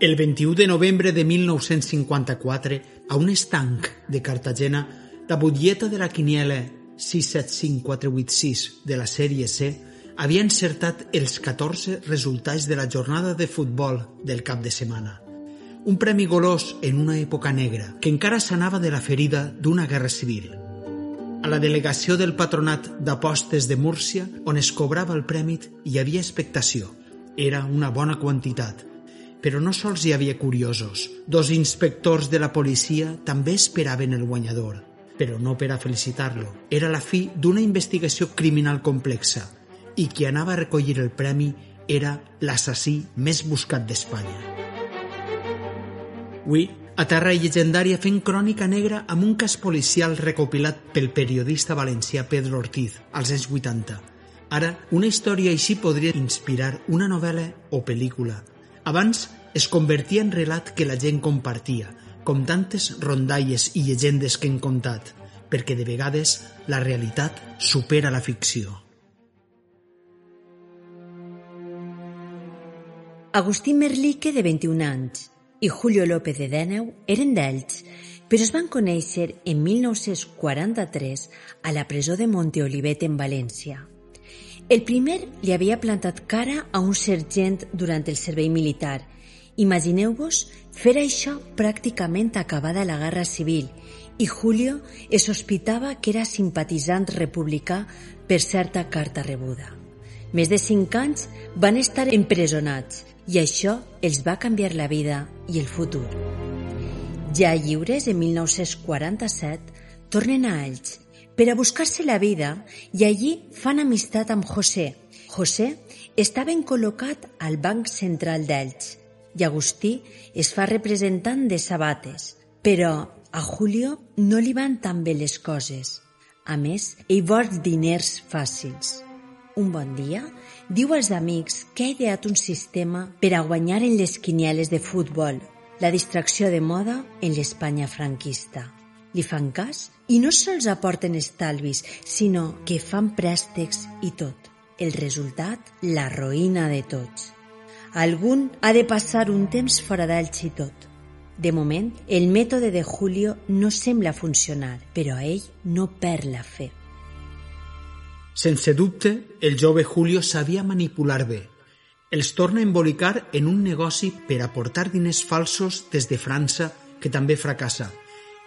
El 21 de novembre de 1954, a un estanc de Cartagena, la butlleta de la quiniela 675486 de la sèrie C havia encertat els 14 resultats de la jornada de futbol del cap de setmana. Un premi golós en una època negra, que encara s'anava de la ferida d'una guerra civil. A la delegació del Patronat d'Apostes de Múrcia, on es cobrava el premi, hi havia expectació. Era una bona quantitat, però no sols hi havia curiosos. Dos inspectors de la policia també esperaven el guanyador, però no per a felicitar-lo. Era la fi d'una investigació criminal complexa i qui anava a recollir el premi era l'assassí més buscat d'Espanya. Avui, a Terra Llegendària fent crònica negra amb un cas policial recopilat pel periodista valencià Pedro Ortiz als anys 80. Ara, una història així podria inspirar una novel·la o pel·lícula, abans es convertia en relat que la gent compartia, com tantes rondalles i llegendes que hem contat, perquè de vegades la realitat supera la ficció. Agustí Merlique, de 21 anys, i Julio López de Dèneu eren d'Elx, però es van conèixer en 1943 a la presó de Monteolivet en València. El primer li havia plantat cara a un sergent durant el servei militar. Imagineu-vos fer això pràcticament acabada la Guerra Civil i Julio es sospitava que era simpatitzant republicà per certa carta rebuda. Més de cinc anys van estar empresonats i això els va canviar la vida i el futur. Ja lliures, en 1947, tornen a Elx per a buscar-se la vida i allí fan amistat amb José. José està ben col·locat al Banc Central d'Elx i Agustí es fa representant de sabates, però a Julio no li van tan bé les coses. A més, ell vol diners fàcils. Un bon dia, diu als amics que ha ideat un sistema per a guanyar en les quinieles de futbol, la distracció de moda en l'Espanya franquista. Li fan cas i no sols aporten estalvis, sinó que fan préstecs i tot. El resultat, la ruïna de tots. Algun ha de passar un temps fora d'ells i tot. De moment, el mètode de Julio no sembla funcionar, però ell no perd la fe. Sense dubte, el jove Julio sabia manipular bé. Els torna a embolicar en un negoci per aportar diners falsos des de França, que també fracassa,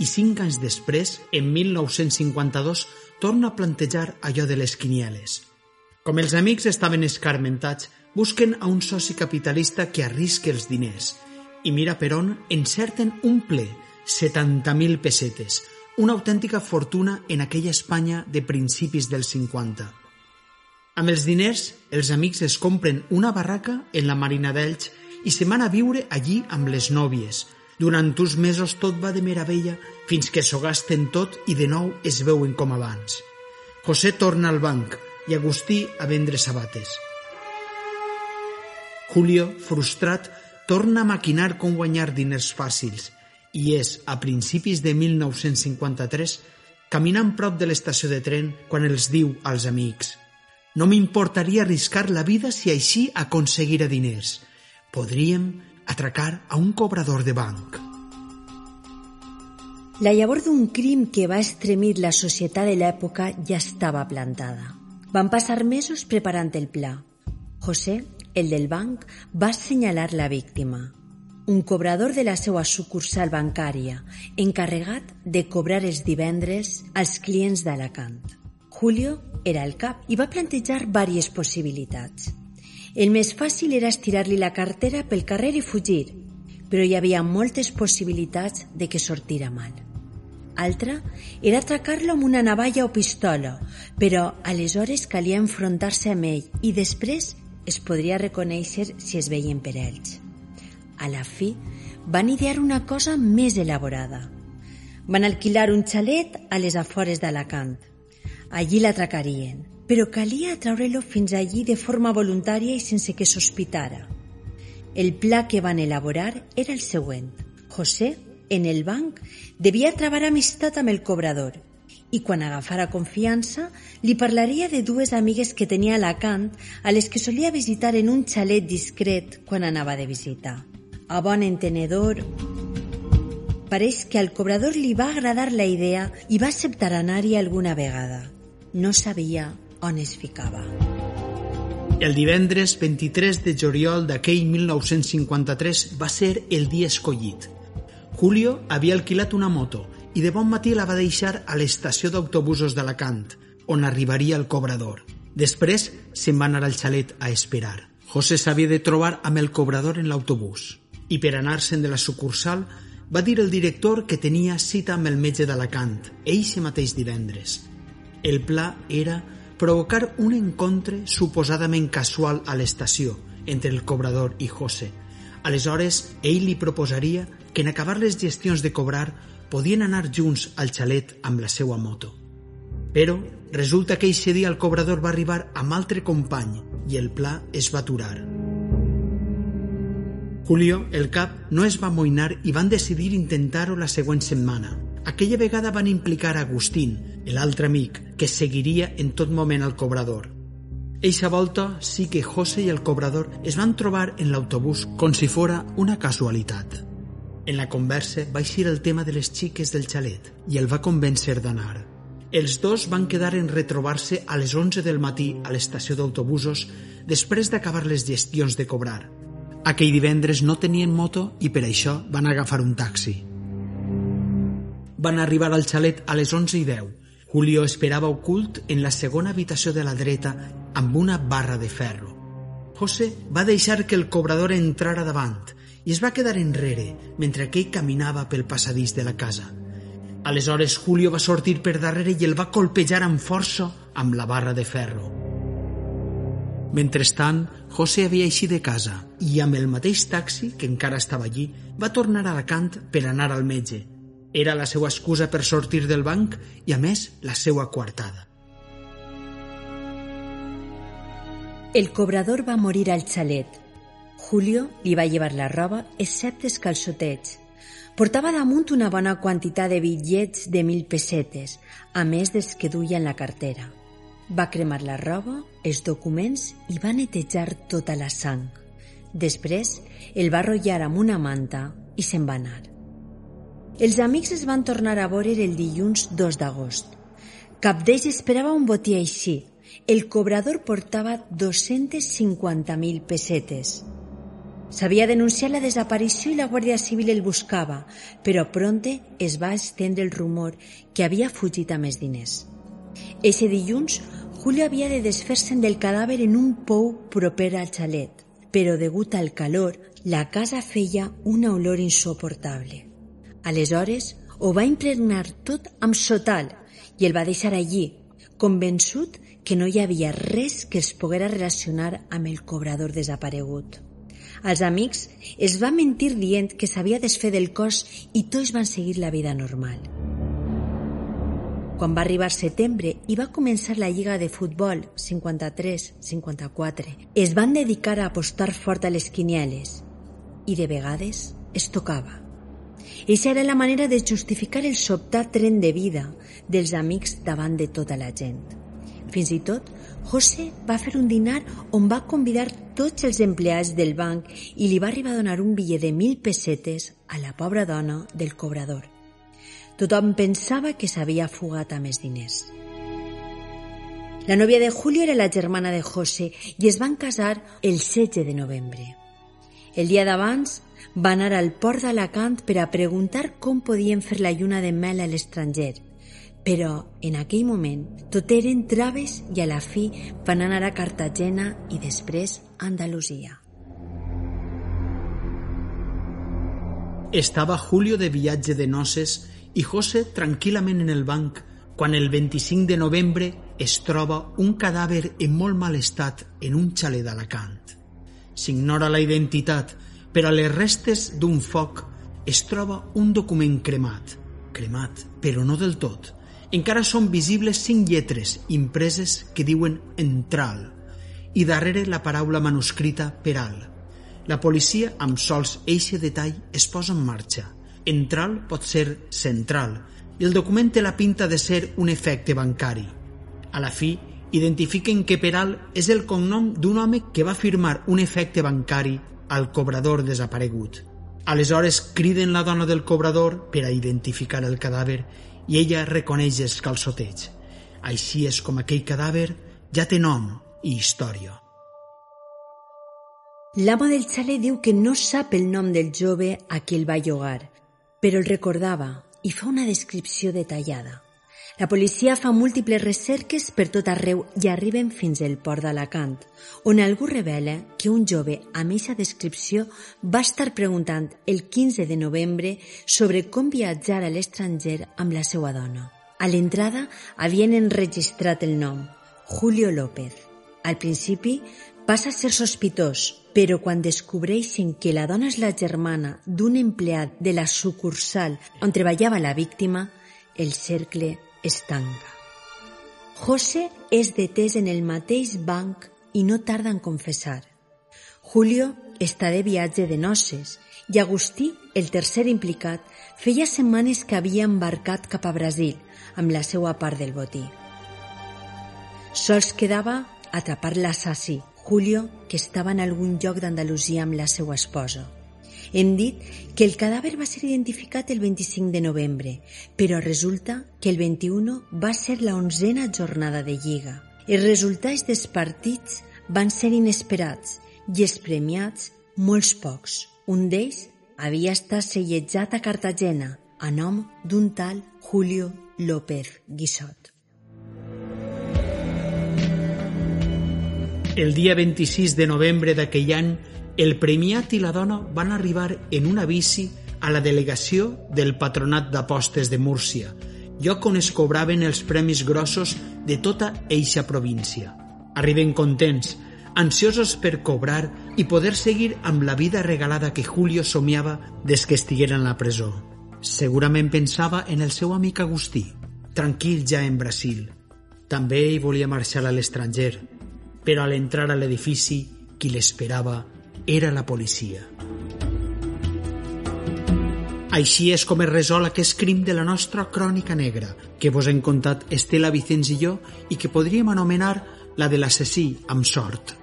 i cinc anys després, en 1952, torna a plantejar allò de les quinieles. Com els amics estaven escarmentats, busquen a un soci capitalista que arrisque els diners i mira per on encerten un ple, 70.000 pessetes, una autèntica fortuna en aquella Espanya de principis dels 50. Amb els diners, els amics es compren una barraca en la Marina d'Elx i se van a viure allí amb les nòvies, durant uns mesos tot va de meravella fins que s'ho gasten tot i de nou es veuen com abans. José torna al banc i Agustí a vendre sabates. Julio, frustrat, torna a maquinar com guanyar diners fàcils i és a principis de 1953 caminant prop de l'estació de tren quan els diu als amics «No m'importaria arriscar la vida si així aconseguira diners. Podríem atracar a un cobrador de banc. La llavor d'un crim que va estremir la societat de l'època ja estava plantada. Van passar mesos preparant el pla. José, el del banc, va assenyalar la víctima, un cobrador de la seva sucursal bancària, encarregat de cobrar els divendres als clients d'Alacant. Julio era el cap i va plantejar diverses possibilitats. El més fàcil era estirar-li la cartera pel carrer i fugir, però hi havia moltes possibilitats de que sortira mal. Altra era atracar-lo amb una navalla o pistola, però aleshores calia enfrontar-se amb ell i després es podria reconèixer si es veien per ells. A la fi, van idear una cosa més elaborada. Van alquilar un xalet a les afores d'Alacant. Allí l'atracarien, però calia atraure-lo fins allí de forma voluntària i sense que sospitara. El pla que van elaborar era el següent. José, en el banc, devia travar amistat amb el cobrador i quan agafara confiança li parlaria de dues amigues que tenia a Alacant a les que solia visitar en un xalet discret quan anava de visita. A bon entenedor, pareix que al cobrador li va agradar la idea i va acceptar anar-hi alguna vegada. No sabia on es ficava. El divendres 23 de juliol d'aquell 1953 va ser el dia escollit. Julio havia alquilat una moto i de bon matí la va deixar a l'estació d'autobusos d'Alacant, on arribaria el cobrador. Després se'n va anar al xalet a esperar. José s'havia de trobar amb el cobrador en l'autobús i per anar-se'n de la sucursal va dir el director que tenia cita amb el metge d'Alacant, eixe mateix divendres. El pla era provocar un encontre suposadament casual a l'estació entre el cobrador i José. Aleshores, ell li proposaria que en acabar les gestions de cobrar podien anar junts al xalet amb la seva moto. Però resulta que eixe dia el cobrador va arribar amb altre company i el pla es va aturar. Julio, el cap, no es va amoïnar i van decidir intentar-ho la següent setmana. Aquella vegada van implicar Agustín, l'altre amic, que seguiria en tot moment al cobrador. Eixa volta sí que José i el cobrador es van trobar en l'autobús com si fora una casualitat. En la conversa va eixir el tema de les xiques del xalet i el va convèncer d'anar. Els dos van quedar en retrobar-se a les 11 del matí a l'estació d'autobusos després d'acabar les gestions de cobrar. Aquell divendres no tenien moto i per això van agafar un taxi. Van arribar al xalet a les 11 i 10. Julio esperava ocult en la segona habitació de la dreta amb una barra de ferro. José va deixar que el cobrador entrara davant i es va quedar enrere mentre aquell caminava pel passadís de la casa. Aleshores Julio va sortir per darrere i el va colpejar amb força amb la barra de ferro. Mentrestant, José havia eixit de casa i amb el mateix taxi, que encara estava allí, va tornar a Alacant per anar al metge. Era la seva excusa per sortir del banc i, a més, la seva coartada. El cobrador va morir al xalet Julio li va llevar la roba, excepte els calçotets. Portava damunt una bona quantitat de bitllets de mil pessetes, a més dels que duia en la cartera. Va cremar la roba, els documents i va netejar tota la sang. Després el va rotllar amb una manta i se'n va anar. Els amics es van tornar a veure el dilluns 2 d'agost. Cap d'ells esperava un botí així. El cobrador portava 250.000 pessetes. S'havia denunciat la desaparició i la Guàrdia Civil el buscava, però pronte es va estendre el rumor que havia fugit a més diners. Ese dilluns, Julio havia de desfer-se'n del cadàver en un pou proper al xalet, però degut al calor, la casa feia una olor insoportable. Aleshores, ho va impregnar tot amb sotal i el va deixar allí, convençut que no hi havia res que es poguera relacionar amb el cobrador desaparegut. Als amics es va mentir dient que s'havia desfet del cos i tots van seguir la vida normal. Quan va arribar setembre i va començar la lliga de futbol 53-54, es van dedicar a apostar fort a les quinieles i de vegades es tocava. Eixa era la manera de justificar el sobtat tren de vida dels amics davant de tota la gent. Fins i tot, José va fer un dinar on va convidar tots els empleats del banc i li va arribar a donar un bitllet de mil pessetes a la pobra dona del cobrador. Tothom pensava que s'havia fugat a més diners. La nòvia de Julio era la germana de José i es van casar el 16 de novembre. El dia d'abans va anar al port d'Alacant per a preguntar com podien fer la lluna de mel a l'estranger, però en aquell moment tot eren traves i a la fi van anar a Cartagena i després a Andalusia. Estava Julio de viatge de noces i José tranquil·lament en el banc quan el 25 de novembre es troba un cadàver en molt mal estat en un xalet d'Alacant. S'ignora la identitat, però a les restes d'un foc es troba un document cremat. Cremat, però no del tot. Encara són visibles cinc lletres impreses que diuen Entral i darrere la paraula manuscrita Peral. La policia, amb sols eixe detall, es posa en marxa. Entral pot ser central i el document té la pinta de ser un efecte bancari. A la fi, identifiquen que Peral és el cognom d'un home que va firmar un efecte bancari al cobrador desaparegut. Aleshores criden la dona del cobrador per a identificar el cadàver i ella reconeix els calçotets. Així és com aquell cadàver ja té nom i història. L'ama del xalet diu que no sap el nom del jove a qui el va llogar, però el recordava i fa una descripció detallada. La policia fa múltiples recerques per tot arreu i arriben fins al port d'Alacant, on algú revela que un jove amb aquesta descripció va estar preguntant el 15 de novembre sobre com viatjar a l'estranger amb la seva dona. A l'entrada havien enregistrat el nom, Julio López. Al principi passa a ser sospitós, però quan descobreixen que la dona és la germana d'un empleat de la sucursal on treballava la víctima, el cercle es tanca. José és detès en el mateix banc i no tarda en confessar. Julio està de viatge de noces i Agustí, el tercer implicat, feia setmanes que havia embarcat cap a Brasil amb la seva part del botí. Sols quedava atrapar l'assassí, Julio, que estava en algun lloc d'Andalusia amb la seva esposa. Hem dit que el cadàver va ser identificat el 25 de novembre, però resulta que el 21 va ser la onzena jornada de Lliga. Els resultats dels partits van ser inesperats i els premiats molts pocs. Un d'ells havia estat sellejat a Cartagena a nom d'un tal Julio López Guissot. El dia 26 de novembre d'aquell any, el premiat i la dona van arribar en una bici a la delegació del Patronat d'Apostes de Múrcia, lloc on es cobraven els premis grossos de tota eixa província. Arriben contents, ansiosos per cobrar i poder seguir amb la vida regalada que Julio somiava des que estiguera en la presó. Segurament pensava en el seu amic Agustí, tranquil ja en Brasil. També ell volia marxar a l'estranger, però a l'entrar a l'edifici qui l'esperava era la policia. Així és com es resol aquest crim de la nostra crònica negra, que vos hem contat Estela Vicenç i jo i que podríem anomenar la de l'assassí amb sort.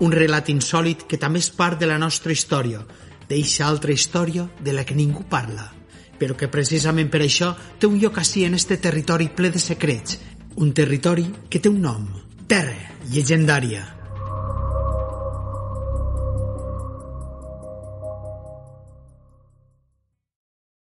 Un relat insòlid que també és part de la nostra història, d'eixa altra història de la que ningú parla, però que precisament per això té un lloc així en este territori ple de secrets, un territori que té un nom, Terra llegendària.